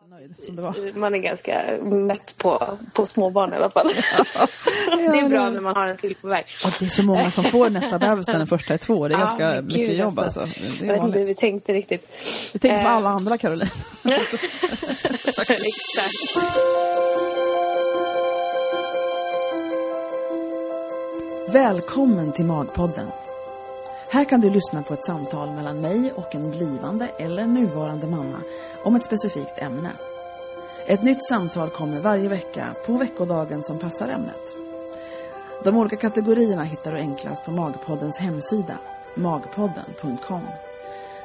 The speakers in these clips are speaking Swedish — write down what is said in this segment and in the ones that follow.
jättenöjd som det var. Man är ganska mätt på, på småbarn i alla fall. det är bra när man har en till på väg. Och det är så många som får nästa bebis när den första är två. Det är Ja, ganska mycket gud, jobb alltså. alltså. Det Jag är vet inte hur vi tänkte riktigt. Vi tänker som Eh. alla andra Caroline. Exakt. Välkommen till Magpodden. Här kan du lyssna på ett samtal mellan mig och en blivande eller nuvarande mamma om ett specifikt ämne. Ett nytt samtal kommer varje vecka på veckodagen som passar ämnet. De olika kategorierna hittar du enklast på Magpoddens hemsida, magpodden.com.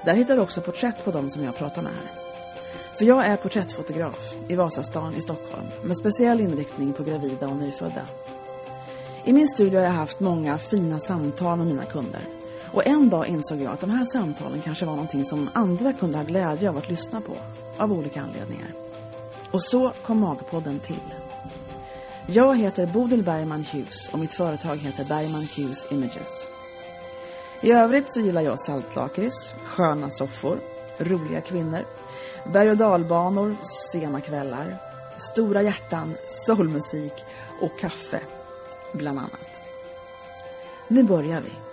Där hittar du också porträtt på de som jag pratar med här. För jag är porträttfotograf i Vasastan i Stockholm med speciell inriktning på gravida och nyfödda. I min studio har jag haft många fina samtal med mina kunder. Och en dag insåg jag att de här samtalen kanske var någonting som andra kunde ha glädje av att lyssna på. Av olika anledningar. Och så kom Magpodden till. Jag heter Bodil Bergman Hughes och mitt företag heter Bergman Hughes Images. I övrigt så gillar jag saltlakrits, sköna soffor, roliga kvinnor, berg- och dalbanor, sena kvällar, stora hjärtan, soulmusik och kaffe, bland annat. Nu börjar vi.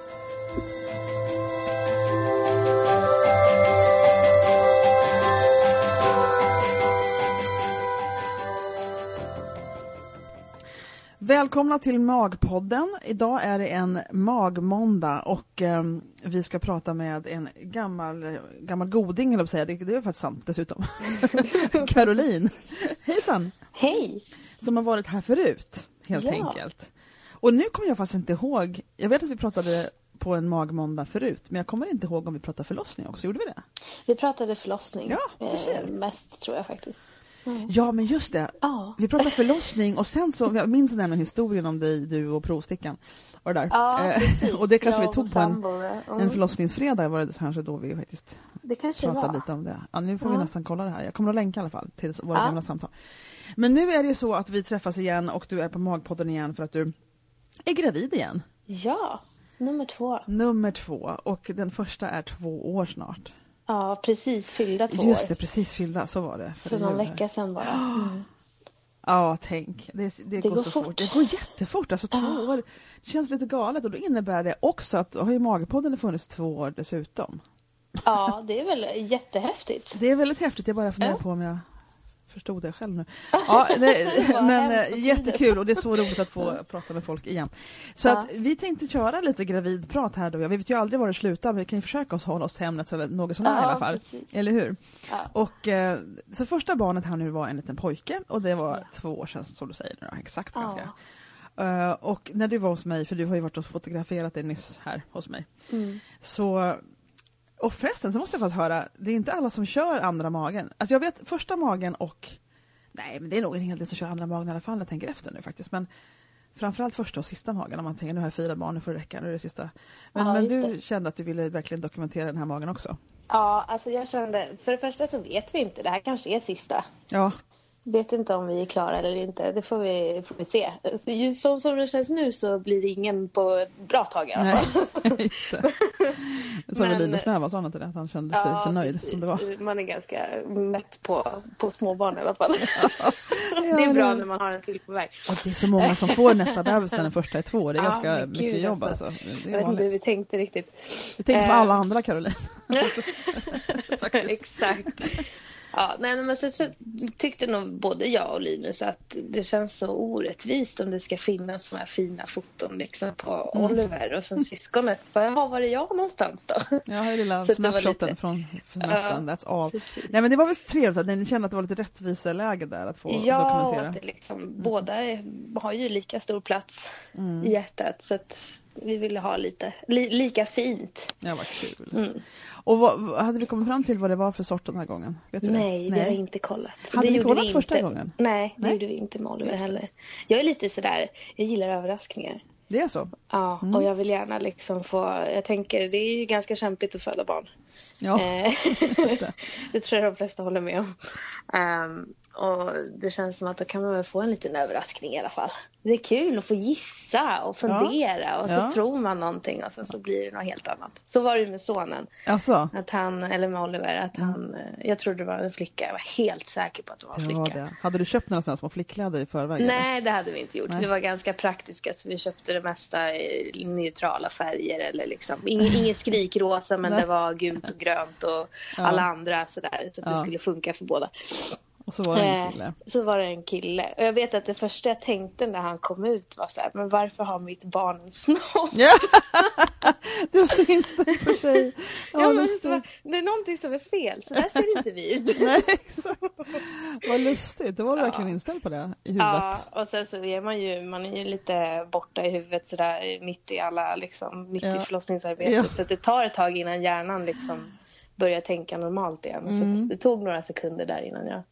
Välkomna till Magpodden. Idag är det en magmåndag och eh, vi ska prata med en gammal, gammal goding, eller säga. Det, det är faktiskt sant dessutom. Caroline. Hejsan! Hej! Som har varit här förut, helt Ja. enkelt. Och nu kommer jag faktiskt inte ihåg, jag vet att vi pratade på en magmåndag förut, men jag kommer inte ihåg om vi pratade förlossning också, gjorde vi det? Vi pratade förlossning. Ja, eh, mest tror jag faktiskt. Ja, men just det. Ja. Vi pratade förlossning och sen så, jag minns nämligen historien om dig, du och provstickan. Och det där. Ja, Eh, och det kanske Jag vi tog på en, mm. en förlossningsfredag var det kanske då vi faktiskt Det kanske pratade var. lite om det. Ja, nu får vi Ja. nästan kolla det här. Jag kommer att länka i alla fall till våra Ja. gamla samtal. Men nu är det så att vi träffas igen och du är på Magpodden igen för att du är gravid igen. Ja, nummer två. Nummer två och den första är två år snart. Ja, precis fyllda två Just år. det, precis fyllda, så var det. För det någon vecka sedan bara. Mm. Ja, tänk. Det, det, går, går så fort. fort. Det går jättefort. Alltså, två Ja. år det känns lite galet och då innebär det också att har ju Magpodden funnits två år dessutom. Ja, det är väl jättehäftigt. Det är väldigt häftigt, jag bara funderar Ja. på om jag förstod det själv nu. Ja, det, men eh, jättekul och det är så roligt att få prata med folk igen. Så Ja. att vi tänkte köra lite gravidprat här då. Vi vet ju aldrig var det slutar men vi kan ju försöka oss hålla oss till ämnet eller något sånt där i Ja, alla fall. precis. Eller hur? Ja. Och eh, så första barnet här nu var en liten pojke och det var två år sedan som du säger nu exakt Ja. ganska. Eh, och när du var hos mig, för du har ju varit och fotograferat det nyss här hos mig, Mm. så och förresten så måste jag faktiskt höra, det är inte alla som kör andra magen. Alltså jag vet första magen och Nej men det är nog en hel del som kör andra magen i alla fall när jag tänker efter nu faktiskt. Men framförallt första och sista magen om man tänker nu har jag fyra barn, nu får det räcka, nu är det sista. Men, Ja, men du det. kände att du ville verkligen dokumentera den här magen också? ja, alltså jag kände, för det första så vet vi inte, det här kanske är sista. Ja, Vet inte om vi är klara eller inte, det får vi, får vi se. Så ju, som, som det känns nu så blir det ingen på ett bra tag i alla nej fall. just det. Jag Linus vad sa han till det? Att han kände sig lite nöjd precis. som det var. Man är ganska mätt på, på småbarn i alla fall. Ja, det är bra men- när man har en till på väg. Och det är så många som får nästa bebis när den första är två. Det är Ja, ganska men mycket gud, jobb alltså. alltså. Jag vet inte hur vi tänkte riktigt. Vi tänker som Eh. alla andra Caroline. Exakt. Ja, nej, men sen så tyckte nog både jag och Linus att det känns så orättvist om det ska finnas såna här fina foton liksom på Mm. Oliver och sen syskonet. Jaha, var är jag någonstans då? Jag har ju lilla Så det var snapshoten lite- från semestern, that's all. Precis. Nej men det var väl trevligt att ni kände att det var lite rättviseläge där att få Ja, dokumentera. det liksom, båda är, har ju lika stor plats Mm. i hjärtat. Så att vi ville ha lite li, lika fint. Ja, vad kul. Mm. Och vad, hade vi kommit fram till vad det var för sort den här gången? Det? Nej, vi har inte kollat. Hade ni gjorde kollat vi första inte. gången? Nej, det Nej. gjorde vi inte med Oliver det. heller. Jag är lite sådär, jag gillar överraskningar. Det är så? Ja, Mm. och jag vill gärna liksom få, jag tänker det är ju ganska kämpigt att föda barn. Ja, Eh, just det. det tror jag de flesta håller med om. Ehm, och det känns som att då kan man väl få en liten överraskning i alla fall. Det är kul att få gissa och fundera och så Ja. tror man någonting och sen så blir det något helt annat. Så var det ju med sonen. Alltså, Att han, eller med Oliver, att han, eh, jag trodde det var en flicka. Jag var helt säker på att det var en flicka. var det. Hade du köpt några sådana små flickkläder i förväg? Nej, det hade vi inte gjort. Nej. Vi var ganska praktiska så vi köpte det mesta i neutrala färger eller liksom inget, inget skrikrosa men Nej. det var gult och grönt och alla andra sådär så att det Ja. skulle funka för båda. Och så var det en Eh, kille. Så var det en kille. Och jag vet att det första jag tänkte när han kom ut var så här, men varför har mitt barn en snopp? Ja! du var så inställd på tjej. Ja, Ja, men så- det är någonting som är fel, så där ser inte vi ut. Nej, exakt. Vad lustigt. Då var du verkligen inställd på det i huvudet. Ja, och sen så är man ju, man är ju lite borta i huvudet sådär mitt i alla, liksom, mitt Ja. i förlossningsarbetet. Ja. Så det tar ett tag innan hjärnan liksom börjar tänka normalt igen. Så Mm. att det tog några sekunder där innan jag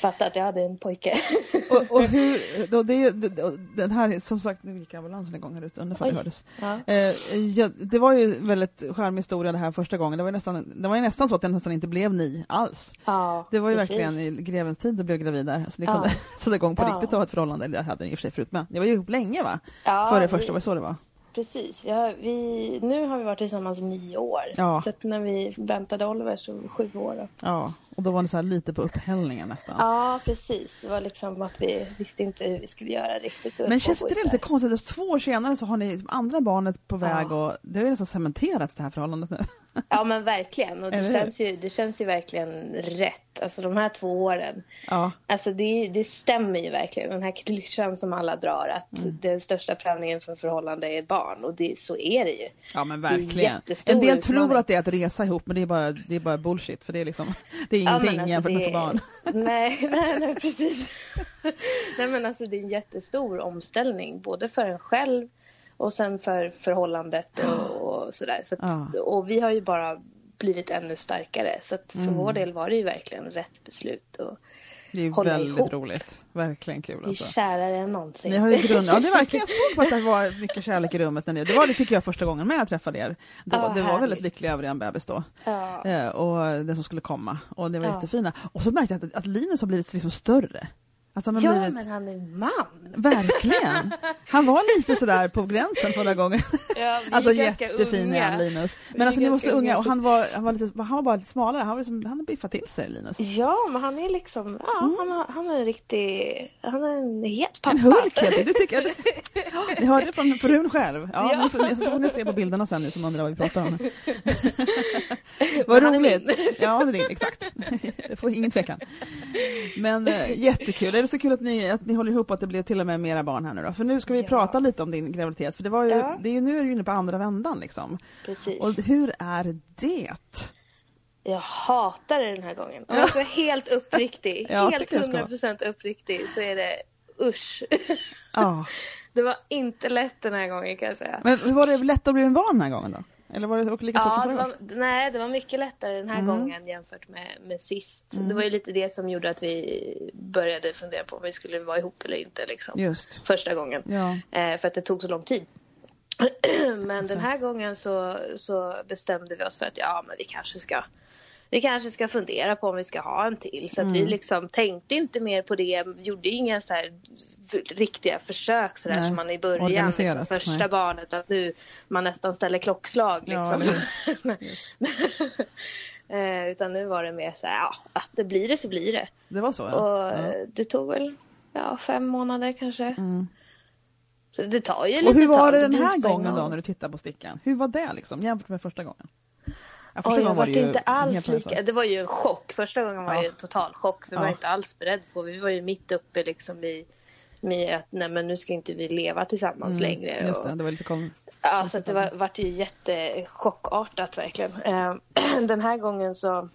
fattade att jag hade en pojke. Och, och hur, då det, det- den här, som sagt, nu gick ambulansen igång här ute, ifall det hördes. Ja. Eh, ja, det var ju väldigt charmig historia det här första gången. Det var ju nästan, det var ju nästan så att den nästan inte blev ni alls. Ja, Det var ju precis. verkligen i grevens tid du blev gravid där. Så ni kunde sätta igång på riktigt och ha ett förhållande. Jag hade ni i och för sig förut med. Ni var ju ihop länge va? Ja, Före första, var det så det var? Precis. Vi har, vi, nu har vi varit tillsammans i nio år. Ja. Så när vi väntade Oliver så sju år. Då. Ja, och då var det så här lite på upphällningen nästan. Ja, precis. Det var liksom att vi visste inte hur vi skulle göra riktigt. Men känns inte det lite konstigt att två år senare så har ni liksom andra barnet på väg Ja. och det har ju nästan cementerats det här förhållandet nu. Ja, men verkligen. Och det känns, ju, det känns ju verkligen rätt. Alltså de här två åren. Ja, Alltså det, det stämmer ju verkligen. Den här klyschan som alla drar. Att Mm. den största prövningen för förhållande är barn. Och det, så är det ju. ja men verkligen. En del tror att det är att resa ihop men det är bara, det är bara bullshit för det är liksom det är ingenting men alltså jämfört med att det- få barn. Nej, nej, nej, precis. nej, men alltså det är en jättestor omställning. Både för en själv och sen för förhållandet och, och sådär. Så att, Och vi har ju bara blivit ännu starkare. Så att för Mm. vår del var det ju verkligen rätt beslut. Och Det är hålla väldigt ihop. roligt. Verkligen kul vi är alltså. kärare än någonsin. Ni har ju grund... Ja, det är verkligen, jag såg på att det var mycket kärlek i rummet. När ni... Det var det tycker jag första gången med jag träffade er. Det var, Ja, det var väldigt lycklig över en bebis då. Ja. Eh, och den som skulle komma. Och det var Ja. jättefina. Och så märkte jag att, att Linus har blivit liksom större. Att han har ja, blivit... men han är man. Verkligen! Han var lite sådär på gränsen förra gången. Ja, Alltså jättefin unga. är han Linus. Men alltså ni var så unga och han var, han var, lite, han var bara lite smalare. Han, var liksom, han biffat till sig Linus. Ja, men han är liksom, ja, han, har, han är en riktig, han är en het pappa. En Hulk helt. Du tycker, du, ni hörde det från frun själv. Ja, Ja. Ni får, så får ni se på bilderna sen ni som undrar vad vi pratar om. Vad roligt. Ja, det är din, exakt. Det får ingen tvekan. Men eh, jättekul. Det är så kul att ni, att ni håller ihop att det blir till och med mera barn här nu då. För nu ska vi Ja. prata lite om din graviditet. För det var ju, Ja. det är ju, nu är du inne på andra vändan liksom. Precis. Och hur är det? Jag hatar det den här gången. Om jag ska vara helt uppriktig, Ja, helt tycker jag ska vara. 100% uppriktig, så är det usch. Ja. Det var inte lätt den här gången kan jag säga. Men hur var det lätt att bli en barn den här gången då? Eller var det lika svårt Ja, som förra var, nej, det var mycket lättare den här Mm. gången jämfört med, med sist. Det var ju lite det som gjorde att vi började fundera på om vi skulle vara ihop eller inte. Liksom. Just. Första gången. Ja. Eh, för att det tog så lång tid. men den här gången så, så bestämde vi oss för att ja, men vi kanske ska vi kanske ska fundera på om vi ska ha en till. Så att Mm. vi liksom tänkte inte mer på det. Gjorde inga så här riktiga försök så där som man i början. Liksom, första nej. barnet. Att nu man nästan ställer klockslag. Ja, Liksom. Just. eh, utan nu var det mer så här, ja, att det blir det så blir det. Det var så ja. Och ja. det tog väl ja, fem månader kanske. Mm. Så det tar ju lite Och hur var det den här gången då när du tittar på stickan? Hur var det liksom jämfört med första gången? Ja, Oj, jag var det inte alls lika. Det var ju en chock. Första gången var Ja. ju en total chock. Vi Ja. var inte alls beredd på. Vi var ju mitt uppe liksom i, i att nej, men nu ska inte vi leva tillsammans längre. Mm, Just och, det, det var lite kom... Ja, så det var, vart ju jättechockartat verkligen. Eh, Den här gången så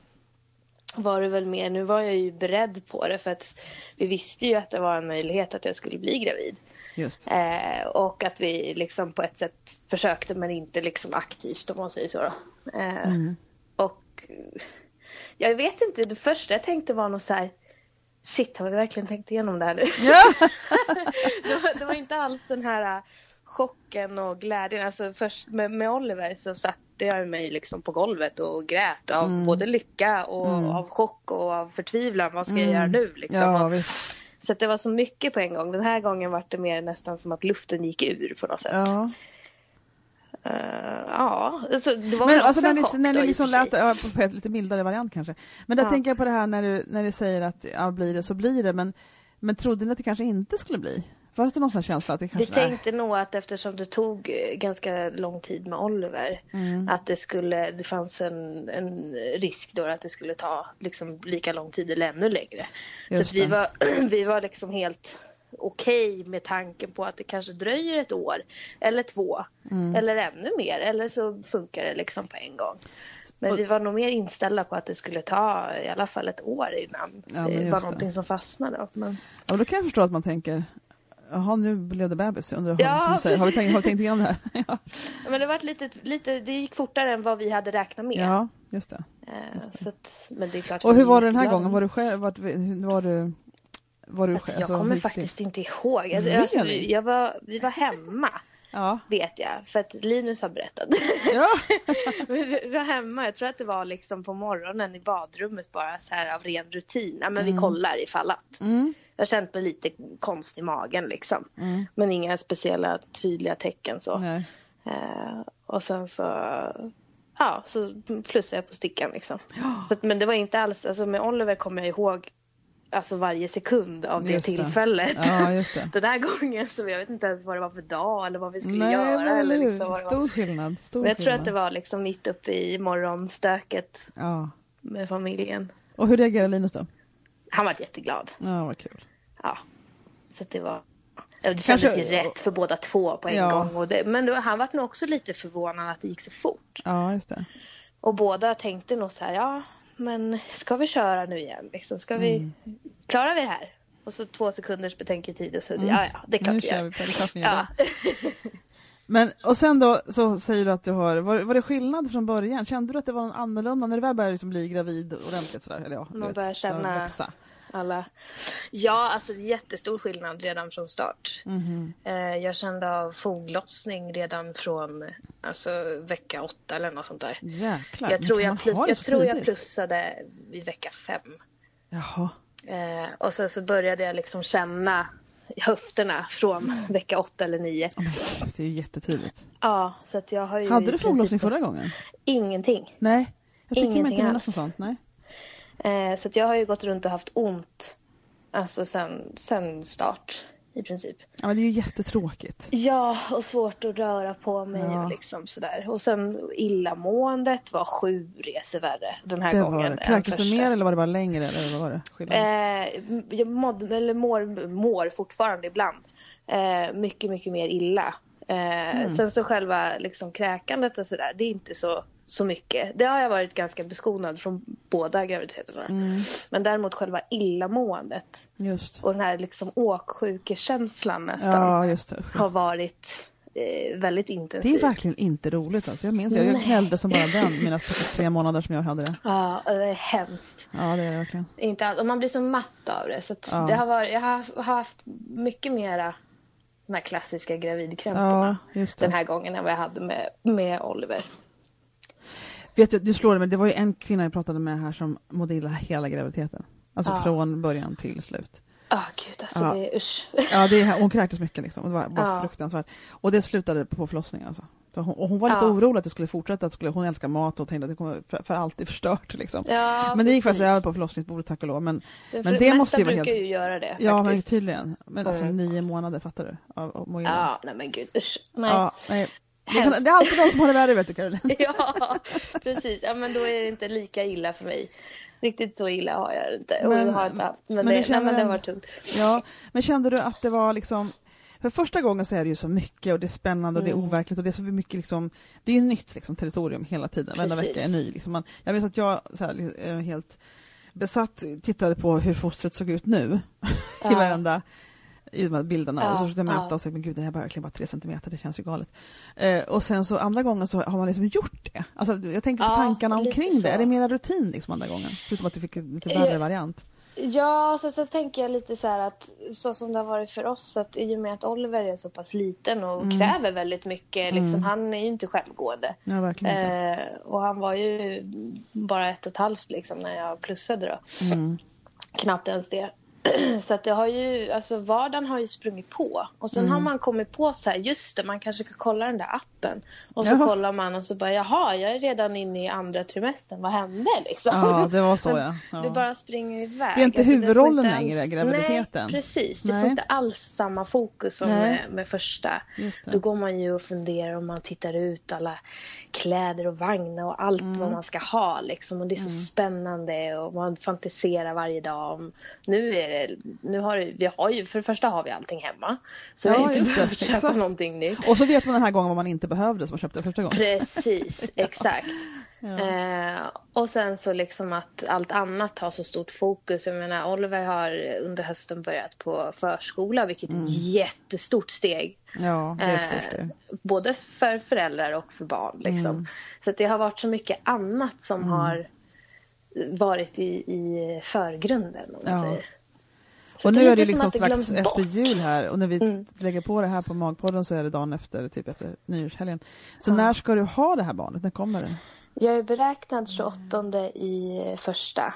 var det väl mer, nu var jag ju beredd på det för att vi visste ju att det var en möjlighet att jag skulle bli gravid. Eh, och att vi liksom på ett sätt försökte men inte liksom aktivt om man säger så. Eh, Mm. Och jag vet inte, det första jag tänkte var nog så här Shit, har vi verkligen tänkt igenom det här nu? Ja! det, var, det var inte alls den här eh, chocken och glädjen. Alltså först med, med Oliver så satte jag mig liksom på golvet och grät av mm. både lycka och mm. av chock och av förtvivlan. Vad ska jag göra mm. nu? Liksom? Ja, så det var så mycket på en gång. Den här gången var det mer nästan som att luften gick ur på något sätt. Ja. Uh, ja, alltså, det var men alltså när ni, när ni liksom lät, ja, på ett lite mildare variant kanske. Men där ja. tänker jag på det här när du, när du säger att ja, blir det så blir det, men, men trodde ni att det kanske inte skulle bli? Fanns det någon sån känsla att det kanske... Vi tänkte nog att eftersom det tog eh, ganska lång tid med Oliver mm. att det skulle, det fanns en, en risk då att det skulle ta liksom lika lång tid eller ännu längre. Just så vi var, vi var liksom helt okej okay med tanken på att det kanske dröjer ett år eller två mm. eller ännu mer eller så funkar det liksom på en gång. Men och, vi var nog mer inställda på att det skulle ta i alla fall ett år innan ja, det var någonting det. som fastnade. Men... Ja, då kan jag förstå att man tänker Jaha, nu blev det bebis. Undrar ja, som säger. Har, vi tänkt, har vi tänkt igenom det här? ja. Men det, var lite, lite, det gick fortare än vad vi hade räknat med. Ja, just det. Eh, just det. Så att, men det är klart och hur var det den här gången? Var du själv? Var, var du, var du alltså, jag alltså, kommer faktiskt inte ihåg. Alltså, jag var, vi var hemma. Ja. Vet jag, för att Linus har berättat. Ja. vi var hemma, jag tror att det var liksom på morgonen i badrummet bara så här av ren rutin. Ja, men mm. vi kollar ifall att. Mm. Jag har känt mig lite konst i magen liksom. Mm. Men inga speciella tydliga tecken så. Eh, och sen så, ja, så plussade jag på stickan liksom. Ja. men det var inte alls, alltså med Oliver kommer jag ihåg alltså varje sekund av det, det. tillfället. Ja, just det. Den här gången så jag vet inte ens vad det var för dag eller vad vi skulle Nej, göra. Eller liksom Stor skillnad. Stor men jag tror att det var liksom mitt uppe i morgonstöket ja. med familjen. Och hur reagerade Linus då? Han var jätteglad. Ja, vad kul. Ja, så det var det kändes ju rätt för båda två på en ja. gång. Och det, men då, han var nog också lite förvånad att det gick så fort. Ja, just det. Och båda tänkte nog så här, ja, men ska vi köra nu igen? Liksom, ska vi, mm. Klarar vi det här? Och så två sekunders betänketid och så, mm. ja, ja, det är klart nu vi gör. Vi på, det klart ja. Men och sen då så säger du att du har, var, var det skillnad från början? Kände du att det var annorlunda när du väl började liksom bli gravid ordentligt sådär? Eller ja, Man börjar känna alla. Ja, alltså jättestor skillnad redan från start. Mm. Jag kände av foglossning redan från alltså, vecka åtta eller något sånt där. Jäklar, jag tror jag, plus, jag, tror jag plussade vid vecka fem. Jaha. Eh, och sen så började jag liksom känna höfterna från mm. vecka åtta eller nio. Det är ju jättetidigt. Ja, så att jag har ju Hade du foglossning förra gången? Ingenting. Nej, jag tycker inte minnas något sånt. Nej. Eh, så jag har ju gått runt och haft ont alltså sen, sen start i princip. Ja, men det är ju jättetråkigt. Ja, och svårt att röra på mig ja. och liksom sådär. Och sen illamåendet var sju resor värre den här det gången. Kräktes du mer eller var det bara längre? Eller vad var det? Eh, jag mådde, eller mår, mår fortfarande ibland eh, mycket, mycket mer illa. Eh, mm. Sen så själva liksom kräkandet och sådär, det är inte så så mycket. Det har jag varit ganska beskonad från båda graviditeterna. Mm. Men däremot själva illamåendet just. och den här liksom åksjukekänslan nästan ja, har varit eh, väldigt intensivt. Det är verkligen inte roligt alltså. Jag minns, jag, jag gnällde som bara den mina tre månader som jag hade det. Ja, det är hemskt. Ja, det är det verkligen. Inte allt. Och man blir så matt av det. Så ja. det har varit, jag har haft mycket mera de här klassiska gravidkrämporna ja, den här gången än vad jag hade med, med Oliver. Vet du, du slår det, men det var ju en kvinna jag pratade med här som mådde illa hela graviditeten. Alltså ja. från början till slut. Ja, oh, gud alltså ja. det är usch. Ja, det är, hon kräktes mycket liksom. Det var, var ja. fruktansvärt. Och det slutade på förlossningen alltså. Hon, och hon var lite ja. orolig att det skulle fortsätta, att skulle, hon älskar mat och tänkte att det kommer för, för alltid förstört. Liksom. Ja, men det gick faktiskt över på förlossningsbordet, tack och lov. Men det, men det måste ju vara helt... brukar ju göra det. Ja, men tydligen. Men alltså nio månader, fattar du? Av, av ja, nej men gud, usch. Nej. Ja, nej. Det, kan, det, är alltid de som har det värre, vet du Caroline. ja, precis. Ja, men då är det inte lika illa för mig. Riktigt så illa har jag det inte. Men, och har inte haft. Men, men, det, nej, men det var tungt. Ja, men kände du att det var liksom för första gången så är det ju så mycket och det är spännande och det är mm. overkligt och det är så mycket liksom, det är ju nytt liksom, territorium hela tiden, varenda vecka är ny. Liksom. Man, jag vet att jag så här, helt besatt tittade på hur fostret såg ut nu ja. i varenda i de här bilderna ja, och så försökte jag mäta ja. och säga men gud det här är verkligen bara tre centimeter, det känns ju galet. Eh, och sen så andra gången så har man liksom gjort det. Alltså, jag tänker på ja, tankarna omkring så. det, är det mera rutin liksom andra gången? Förutom att du fick en lite värre variant. Ja, så, så tänker jag lite så här att så som det har varit för oss att i och med att Oliver är så pass liten och mm. kräver väldigt mycket, liksom, mm. han är ju inte självgående. Ja, verkligen eh, och han var ju bara ett och ett halvt liksom när jag plussade då. Mm. Knappt ens det. Så att det har ju, alltså vardagen har ju sprungit på. Och sen mm. har man kommit på så här, just det, man kanske ska kolla den där appen. Och så jaha. kollar man och så bara, jaha, jag är redan inne i andra trimestern, vad hände liksom? Ja, det var så ja. ja. Det bara springer iväg. Det är inte alltså, huvudrollen inte längre, alls... graviditeten. Nej, precis. Det Nej. får inte alls samma fokus som med, med, första. Då går man ju och funderar om man tittar ut alla kläder och vagnar och allt mm. vad man ska ha liksom. Och det är så mm. spännande och man fantiserar varje dag om, nu är det, nu har vi har ju, för det första har vi allting hemma. Så ja, vi har inte behövt köpa exakt. någonting nytt. Och så vet man den här gången vad man inte behövde som man köpte första gången. Precis, exakt. Ja. Eh, och sen så liksom att allt annat har så stort fokus. Jag menar Oliver har under hösten börjat på förskola vilket är ett mm. jättestort steg. Ja, det är ett stort steg. Eh, både för föräldrar och för barn. Liksom. Mm. Så det har varit så mycket annat som mm. har varit i, i förgrunden. Om man ja. säger. Och nu är det liksom strax efter jul här och när vi mm. lägger på det här på Magpodden så är det dagen efter, typ efter nyårshelgen. Så ja. när ska du ha det här barnet? När kommer det? Jag är beräknad 28 i första.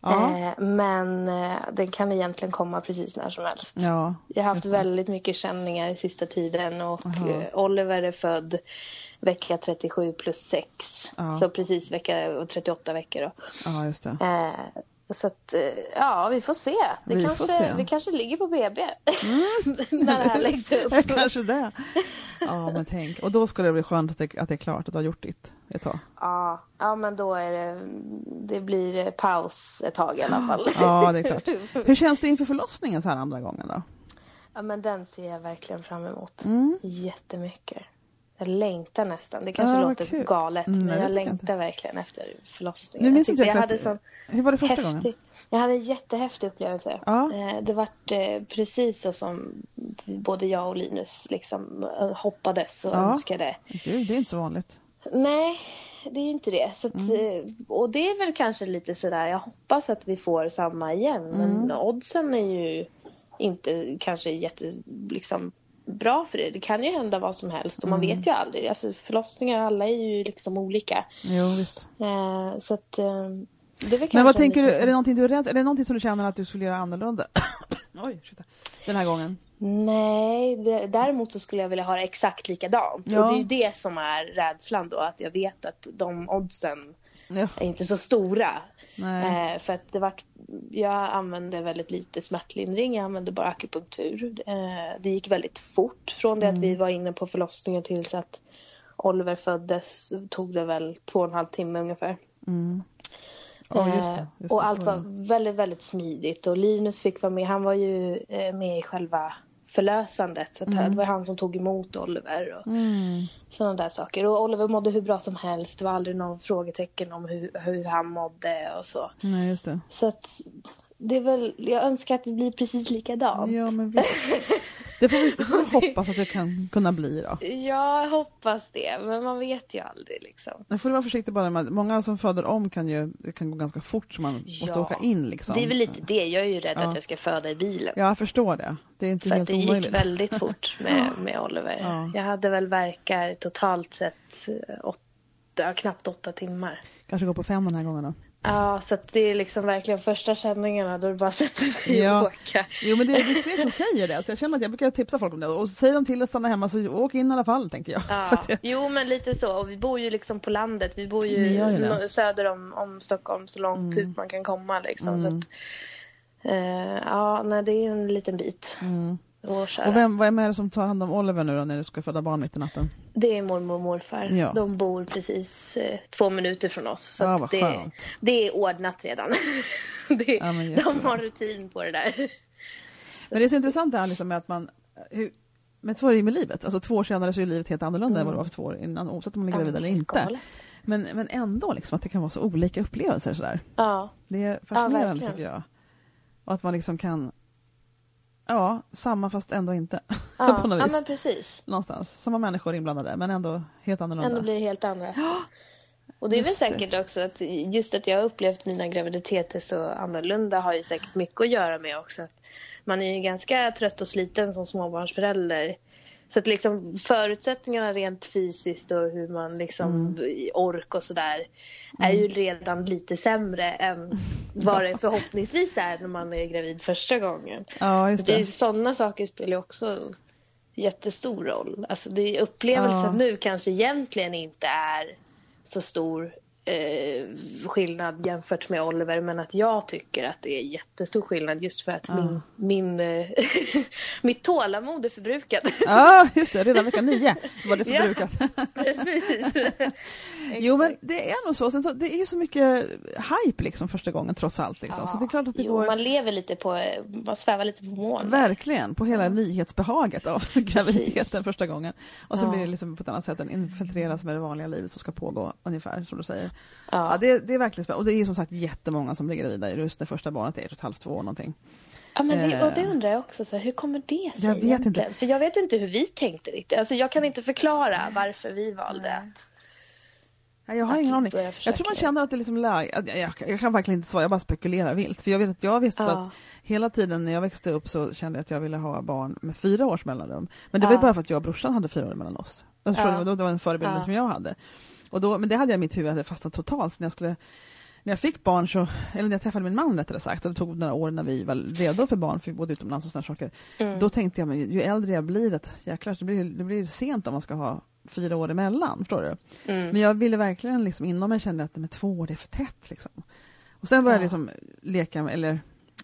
Ja. Eh, men eh, den kan egentligen komma precis när som helst. Ja, jag har haft väldigt mycket känningar i sista tiden och Aha. Oliver är född vecka 37 plus 6. Ja. Så precis vecka 38 veckor. Då. Ja, just det. Så att, eh, ja, vi får se. Det vi, kanske, se. vi kanske ligger på BB mm. när det här läggs upp. kanske det. Ja, men tänk. Och då ska det bli skönt att det, att det är klart, att du har gjort ditt ett tag. Ja, ja men då är det, det blir paus ett tag i alla fall. Ja, det är klart. Hur känns det inför förlossningen så här andra gången då? Ja, men den ser jag verkligen fram emot. Mm. Jättemycket. Jag längtar nästan. Det kanske ja, låter kul. galet, mm, men jag längtar verkligen efter förlossningen. Nu minns jag, jag hade sån Hur var det första häftig, gången? Jag hade en jättehäftig upplevelse. Ja. Eh, det var eh, precis så som både jag och Linus liksom eh, hoppades och ja. önskade. Gud, det är inte så vanligt. Nej, det är ju inte det. Att, mm. Och det är väl kanske lite sådär, jag hoppas att vi får samma igen. Men mm. oddsen är ju inte kanske jätte, liksom, bra för det. Det kan ju hända vad som helst och man mm. vet ju aldrig. Alltså förlossningar, alla är ju liksom olika. Jo, visst. Eh, så att, eh, Men vad tänker du, är det någonting du är rädd Är det någonting som du känner att du skulle göra annorlunda? Oj, shit. Den här gången? Nej, det, däremot så skulle jag vilja ha det exakt likadant. Ja. Och det är ju det som är rädslan då, att jag vet att de oddsen ja. är inte så stora. Eh, för att det vart, jag använde väldigt lite smärtlindring, jag använde bara akupunktur. Eh, det gick väldigt fort från det mm. att vi var inne på förlossningen tills att Oliver föddes tog det väl två och en halv timme ungefär. Mm. Oh, just det, just det, och allt var väldigt, väldigt smidigt och Linus fick vara med. Han var ju eh, med i själva förlösandet. Så mm. det var han som tog emot Oliver och mm. sådana där saker. Och Oliver mådde hur bra som helst. Det var aldrig någon frågetecken om hur, hur han mådde och så. Nej, just det. Så att det är väl, jag önskar att det blir precis likadant. Ja, men visst. Det får vi, det får vi hoppas att det kan kunna bli då. Ja, jag hoppas det. Men man vet ju aldrig liksom. Nu får du vara försiktig bara med Många som föder om kan ju, det kan gå ganska fort så man ja. måste åka in liksom. Det är väl lite det. Jag är ju rädd ja. att jag ska föda i bilen. Ja, jag förstår det. Det är inte För helt det omöjligt. gick väldigt fort med, med Oliver. Ja. Jag hade väl verkar totalt sett åtta, knappt åtta timmar. Kanske gå på fem den här gången då. Ja, så det är liksom verkligen första känningarna då du bara sätter sig ja. och åka. Jo, men det är, det är fler som säger det. Så jag känner att jag brukar tipsa folk om det. Och säger de till att stanna hemma så åk in i alla fall, tänker jag. Ja. det... Jo, men lite så. Och vi bor ju liksom på landet. Vi bor ju söder om, om Stockholm så långt mm. ut man kan komma. Liksom. Mm. Så att, uh, ja, nej, det är en liten bit. Mm. Och vem, vem är det som tar hand om Oliver nu då när du ska föda barn mitt i natten? Det är mormor och morfar. Ja. De bor precis eh, två minuter från oss. Så ja, det, det, är ordnat redan. det, ja, de har rutin på det där. Men det är så intressant det här liksom med att man hur, med två år med livet, alltså två år senare så är livet helt annorlunda mm. än vad det var för två år innan, oavsett om man är gravid eller inte. Men, men ändå liksom att det kan vara så olika upplevelser sådär. Ja. Det är fascinerande tycker jag. Och att man liksom kan Ja, samma fast ändå inte. Ja, på något vis. ja men precis. Någonstans. Samma människor inblandade men ändå helt annorlunda. Ändå blir det helt andra. Och det är väl säkert också att just att jag har upplevt mina graviditeter så annorlunda har ju säkert mycket att göra med också. Att man är ju ganska trött och sliten som småbarnsförälder. Så att liksom förutsättningarna rent fysiskt och hur man liksom mm. ork och sådär är ju redan lite sämre än vad det förhoppningsvis är när man är gravid första gången. Ja, just det. det är sådana saker spelar ju också jättestor roll. Alltså det, upplevelsen ja. nu kanske egentligen inte är så stor eh, skillnad jämfört med Oliver men att jag tycker att det är jättestor skillnad just för att ja. min, min, eh, mitt tålamod är förbrukat. Ja, just det. Redan vecka nio var det förbrukat. Ja, precis. jo, men det är nog så. Sen så. Det är ju så mycket hype liksom första gången trots allt. Liksom. Ja. Så det är klart att det jo, går... man lever lite på, man svävar lite på moln. Verkligen, på hela nyhetsbehaget av graviditeten första gången. Och så blir det liksom på ett annat sätt, den infiltreras med det vanliga livet som ska pågå ungefär som du säger. Ja. ja det, det, är verkligen spännande. Och det är som sagt jättemånga som blir gravida just det första barnet är ett och ett halvt, två år någonting. Ja, men det, och det eh. undrar jag också, så här, hur kommer det sig Jag vet egentligen? inte. För jag vet inte hur vi tänkte riktigt. Alltså, jag kan inte förklara varför vi valde att jag har ingen aning. Jag tror man känner att det är liksom läge, jag, jag, jag, kan verkligen inte svara, jag bara spekulerar vilt. För jag vet att jag visste ja. att hela tiden när jag växte upp så kände jag att jag ville ha barn med fyra års mellanrum. Men det var bara för att jag och brorsan hade fyra år mellan oss. Alltså, ja. Det var en förebild ja. som jag hade. Och då, men det hade jag i mitt huvud, jag hade fastnat totalt. Så när jag skulle när jag fick barn, så, eller när jag träffade min man rättare sagt, och det tog några år när vi var redo för barn, för vi bodde utomlands och sådana saker. Mm. Då tänkte jag, men ju äldre jag blir, att, jäklar, det blir, det blir sent om man ska ha fyra år emellan. Förstår du? Mm. Men jag ville verkligen liksom, inom mig kände att med två år det är för tätt. Liksom. Och sen började ja. jag liksom leka med, eller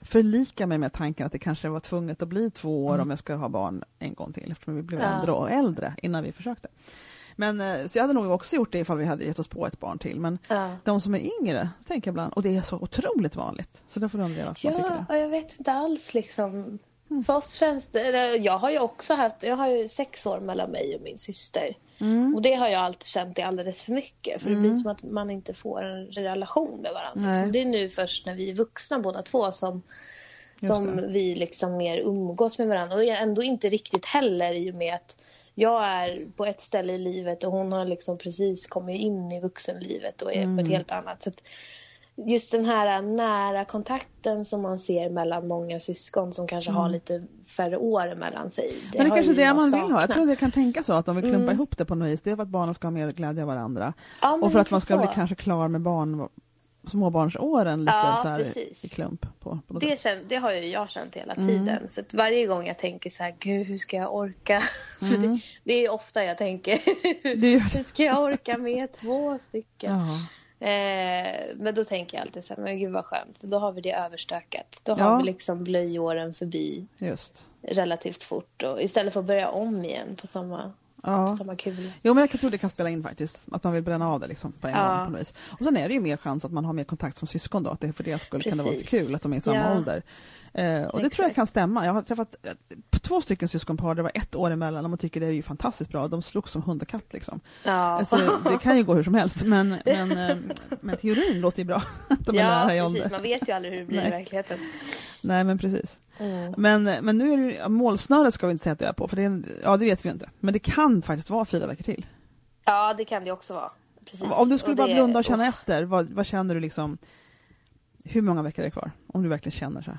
förlika mig med tanken att det kanske var tvunget att bli två år mm. om jag ska ha barn en gång till eftersom vi blev ja. äldre och äldre innan vi försökte. Men, eh, så jag hade nog också gjort det ifall vi hade gett oss på ett barn till. Men ja. de som är yngre, tänker jag ibland, och det är så otroligt vanligt. Så det får de dela Ja, och jag vet inte alls liksom. Mm. För oss känns det, jag har ju också haft, jag har ju sex år mellan mig och min syster. Mm. Och det har jag alltid känt är alldeles för mycket. För mm. det blir som att man inte får en relation med varandra. Så det är nu först när vi är vuxna båda två som, som vi liksom mer umgås med varandra. Och ändå inte riktigt heller i och med att jag är på ett ställe i livet och hon har liksom precis kommit in i vuxenlivet och är mm. på ett mm. helt annat. Så just den här nära kontakten som man ser mellan många syskon som kanske mm. har lite färre år mellan sig. Det Men det är kanske det man vill ha. Jag tror det kan tänka så att de vill klumpa mm. ihop det på något vis. Det är för att barnen ska ha mer glädje av varandra. Ja, och för att man ska så. bli kanske klar med barn småbarnsåren lite ja, så här i klump. På, på det, känt, det har ju jag känt hela mm. tiden. Mm. Så varje gång jag tänker så här, gud hur ska jag orka? Mm. det, det, är ofta jag tänker, hur ska jag orka med två stycken? Eh, men då tänker jag alltid så här, men gud vad skönt, då har vi det överstökat. Då har vi liksom blöjåren förbi Just. relativt fort. Och istället för att börja om igen på samma ja. samma kul. Jo, men jag tror det kan spela in faktiskt. Att man vill bränna av det liksom på en ja. gång. På vis. Och sen är det ju mer chans att man har mer kontakt som syskon då. Att det för det skull kan det vara kul att de är i samma ja. ålder. Eh, och det tror jag kan stämma. Jag har träffat eh, två stycken syskonpar, det var ett år emellan och man tycker det är ju fantastiskt bra. De slogs som hund och katt liksom. Ja. Alltså, det kan ju gå hur som helst men, men, eh, men teorin låter ju bra. Att de ja, är nära i ålder. man vet ju aldrig hur det blir Nej. i verkligheten. Nej men precis. Mm. Men, men nu är det, målsnöret ska vi inte säga att det är på, för det, är, ja, det vet vi inte. Men det kan faktiskt vara fyra veckor till. Ja, det kan det också vara. Precis. Om du skulle och bara blunda och känna oh. efter, vad, vad, känner du liksom? Hur många veckor är det kvar? Om du verkligen känner så här,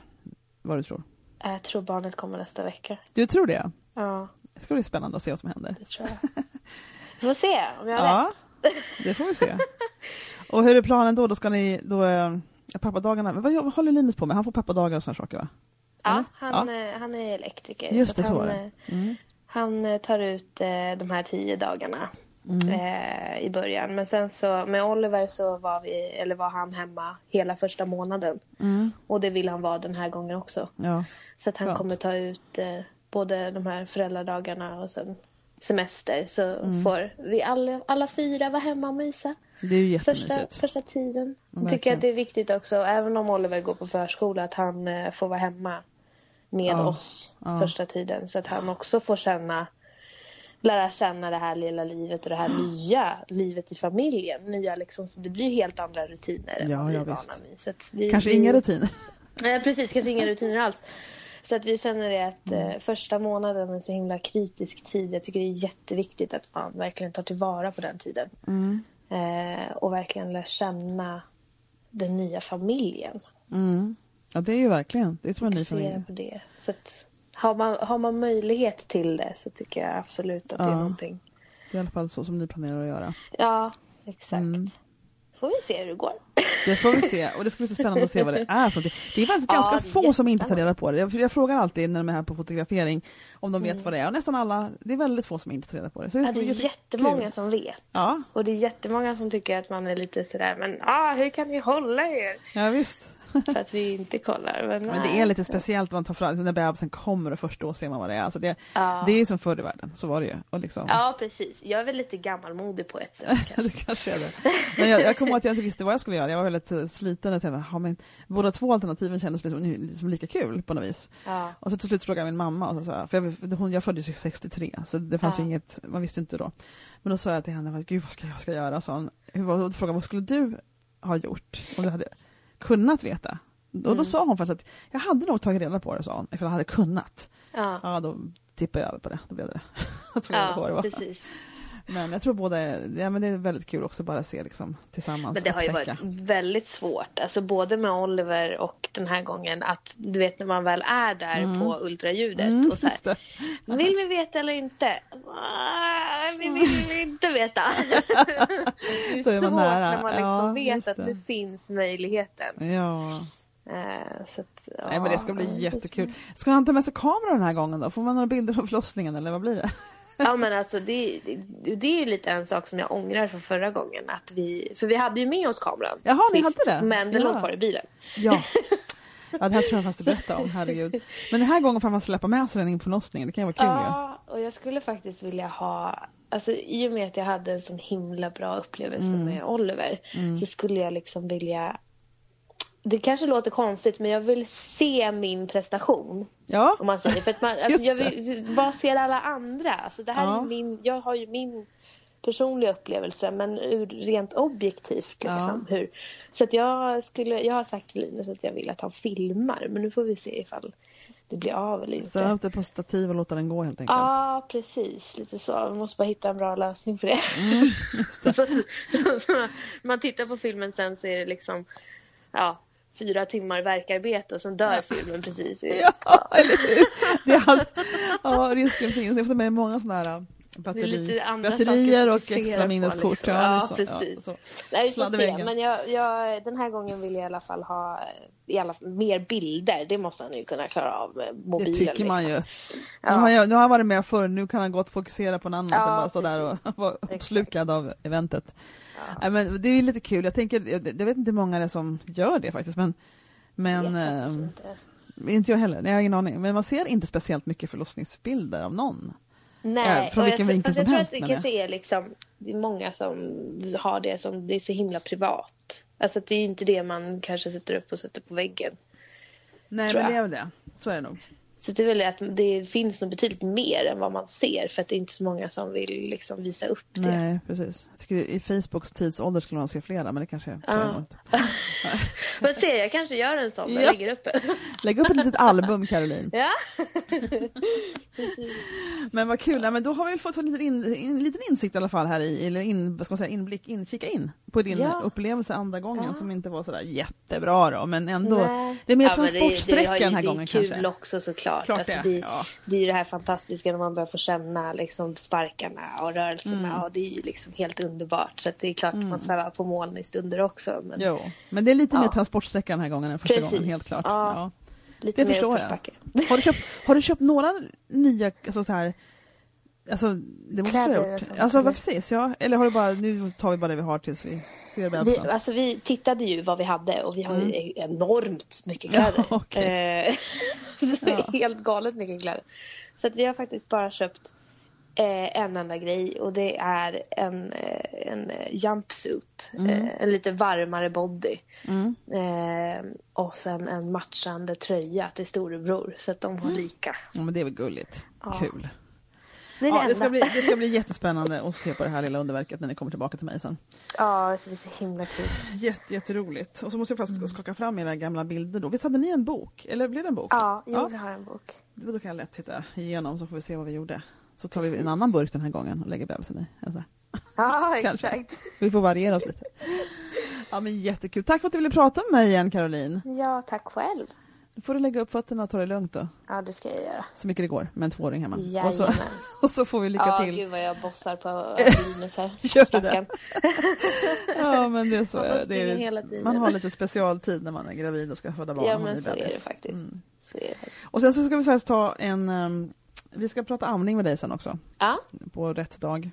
vad du tror. Jag tror barnet kommer nästa vecka. Du tror det? Ja. Det ska bli spännande att se vad som händer. Det tror jag. Vi får se om jag har ja, rätt. det får vi se. Och hur är planen då? Då ska ni, då pappadagarna, vad håller Linus på med? Han får pappadagar och sådana saker va? Ja, han, ja. han är elektriker. Just det, så, han, eh, mm. han eh, tar ut eh, de här tio dagarna mm. eh, i början. Men sen så med Oliver så var, vi, eller var han hemma hela första månaden. Mm. Och det vill han vara den här gången också. Ja. Så att han Klart. kommer ta ut eh, både de här föräldradagarna och sen semester så mm. får vi alla, alla fyra vara hemma och mysa. Det är ju första, första tiden. Jag tycker att det är viktigt också, även om Oliver går på förskola, att han eh, får vara hemma med ja. oss ja. första tiden. Så att han också får känna, lära känna det här lilla livet och det här nya livet i familjen. Nya liksom, så det blir helt andra rutiner än vad vi är vana vid. Vi, kanske vi, inga rutiner. Nej, precis, kanske inga rutiner alls. Så att vi känner det att mm. eh, första månaden är en så himla kritisk tid. Jag tycker det är jätteviktigt att man verkligen tar tillvara på den tiden. Mm. Eh, och verkligen lära känna den nya familjen. Mm. Ja, det är ju verkligen. Det är som en ny familj. På det. Så att, har, man, har man möjlighet till det så tycker jag absolut att ja. det är någonting. Det är i alla fall så som ni planerar att göra. Ja, exakt. Mm får vi se hur det går. Det får vi se och det ska bli så spännande att se vad det är för Det är faktiskt ganska ja, få som inte tar reda på det. Jag, jag, frågar alltid när de är här på fotografering om de vet mm. vad det är och nästan alla, det är väldigt få som inte tar reda på det. Så det, ja, det är jättekul. jättemånga som vet. Ja. Och det är jättemånga som tycker att man är lite sådär, men ah, hur kan ni hålla er? Ja, visst. för att vi inte kollar. Men, men det är lite speciellt man tar fram, när bebisen kommer och först då ser man vad det är. Alltså det, ja. det är som förr i världen, så var det ju. Och liksom... Ja precis, jag är väl lite gammalmodig på ett sätt. kanske. kanske. Men jag, jag kommer ihåg att jag inte visste vad jag skulle göra, jag var väldigt eh, sliten. Att jag, men, båda två alternativen kändes liksom, liksom lika kul på något vis. Ja. Och så till slut frågade jag min mamma, och så, för jag, hon, jag föddes 63, så det fanns ja. ju inget, man visste inte då. Men då sa jag till henne, gud vad ska jag ska göra? Så hon, hon frågade vad skulle du ha gjort om du hade kunnat veta? Och då mm. sa hon faktiskt att jag hade nog tagit reda på det, sa hon, ifall jag hade kunnat. Ja. ja, då tippade jag över på det. Då blev det det. ja, det precis. Men jag tror båda, ja, men det är väldigt kul också bara att se liksom, tillsammans. Men det har ju varit väldigt svårt, alltså både med Oliver och den här gången att du vet när man väl är där mm. på ultraljudet mm, och så här, vill vi veta eller inte? Vi vill inte veta. det är, så är svårt nära. när man liksom ja, vet att det finns möjligheten. Ja. Eh, så att, ja, Nej, men det ska bli jättekul. Ska han ta med sig kameran den här gången då? Får man några bilder av förlossningen eller vad blir det? Ja men alltså det, det, det är lite en sak som jag ångrar från förra gången. Att vi, för vi hade ju med oss kameran Jaha, sist, ni hade det? Men den ja. låg kvar i bilen. Ja. Ja, det här tror jag fast du berätta om, herregud. Men den här gången får man släppa med sig den in på förlossningen, det kan ju vara kul Ja, och jag skulle faktiskt vilja ha, alltså i och med att jag hade en sån himla bra upplevelse mm. med Oliver, mm. så skulle jag liksom vilja det kanske låter konstigt men jag vill se min prestation. Ja. Om man säger. För att man, alltså, jag vill, vad ser alla andra? Alltså, det här ja. är min, jag har ju min personliga upplevelse men rent objektivt. Liksom, ja. hur. Så att jag, skulle, jag har sagt till Linus att jag vill att han filmar men nu får vi se ifall det blir av eller inte. Ställa upp det på stativ och låta den gå helt enkelt. Ja, precis. Lite så. Vi måste bara hitta en bra lösning för det. Mm, det. så, så, så, man tittar på filmen sen så är det liksom ja, fyra timmar verkarbete och sen dör filmen precis. Ja, eller hur? Hade, ja, risken finns. Jag får med många sådana här batteri, batterier och extra minneskort. Liksom. Ja, ja, precis. Ja, så. Nej, vi får se. Men jag, jag, den här gången vill jag i alla fall ha i alla fall, mer bilder. Det måste han ju kunna klara av med mobilen. Det tycker man ju. Ja. Nu, har jag, nu har han varit med förr, nu kan han gott fokusera på något annat ja, än bara stå där och vara uppslukad av eventet. Ja. men det är lite kul, jag tänker, jag, vet inte hur många det är som gör det faktiskt, men, men äh, inte. inte jag heller, jag har ingen aning. Men man ser inte speciellt mycket förlossningsbilder av någon. Nej, från vilken vinkel som helst. Jag tror att det kanske är liksom, det är många som har det som, det är så himla privat. Alltså det är ju inte det man kanske sätter upp och sätter på väggen. Nej, men det är väl det. Så är det nog. Så det är väl att det finns nog betydligt mer än vad man ser för att det är inte så många som vill liksom visa upp det. Nej, precis. Jag tycker i Facebooks tidsålder skulle man se flera, men det kanske är ja. Får se, jag kanske gör en sån, ja. jag lägger upp Lägg upp ett litet album, Caroline. Ja. men vad kul, ja, men då har vi fått en liten, in, en liten insikt i alla fall här i, eller in, vad ska man säga, inblick, in, kika in på din ja. upplevelse andra gången ja. som inte var sådär jättebra då, men ändå. Nej. Det är mer ja, transportsträcka den här gången kanske. Det är kul också såklart. Klart alltså, det. Ja. det är ju det här fantastiska när man börjar få känna liksom, sparkarna och rörelserna mm. och det är ju liksom helt underbart. Så det är klart mm. man svävar på moln i stunder också. Men, jo. men det är lite mer transportsträcka den här gången än första Precis. gången, helt klart. Ja. Lite det förstår jag. Har du, köpt, har du köpt några nya, alltså så här, Alltså, det måste Kläder ha gjort. Alltså, eller? precis, ja. Eller har du bara, nu tar vi bara det vi har tills vi ser vi, alltså, vi tittade ju vad vi hade och vi har mm. ju enormt mycket kläder. Ja, okay. Eh, ja. Helt galet mycket kläder. Så att vi har faktiskt bara köpt eh, en enda grej och det är en, eh, en jumpsuit. Mm. Eh, en lite varmare body. Mm. Eh, och sen en matchande tröja till storebror så att de har mm. lika. Ja, men det är väl gulligt. Kul. Det, ja, det, ska bli, det ska bli jättespännande att se på det här lilla underverket när ni kommer tillbaka till mig sen. Ja, det ska bli så himla kul. Jätte, jätteroligt. Och så måste jag faktiskt mm. skaka fram era gamla bilder då. Visst hade ni en bok? Eller blev det en bok? Ja, jo, ja. vi har en bok. Då kan jag lätt titta igenom så får vi se vad vi gjorde. Så tar Precis. vi en annan burk den här gången och lägger bebisen i. Alltså. Ja, exakt. Vi får variera oss lite. Ja, men jättekul. Tack för att du ville prata med mig igen, Caroline. Ja, tack själv. Får du lägga upp fötterna och ta det lugnt då. Ja, det ska jag göra. Så mycket det går med en tvååring hemma. Jajamän. Och så, och så får vi lycka ja, till. Ja, gud vad jag bossar på Linus här. Gör du det? ja, men det är så. Man, det är, man har lite specialtid när man är gravid och ska föda barn. Ja, men så är, det faktiskt. Mm. så är det faktiskt. Och sen så ska vi faktiskt ta en... Um, vi ska prata amning med dig sen också. Ja. På rätt dag.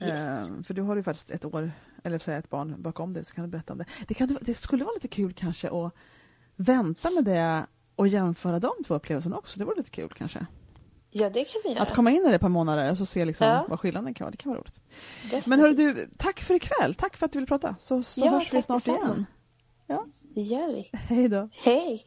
Yes. Uh, för du har ju faktiskt ett år, eller säga ett barn bakom dig, så kan du berätta om det. Det, kan, det skulle vara lite kul kanske att vänta med det och jämföra de två upplevelserna också. Det vore lite kul kanske. Ja, det kan vi göra. Att komma in i det ett par månader och så se liksom Ja. vad skillnaden kan vara. Det kan vara roligt. Definitivt. Men hörru du, tack för ikväll. Tack för att du ville prata. Så, så Ja, hörs vi snart igen. Ja. Det gör vi. Hej då. Hej!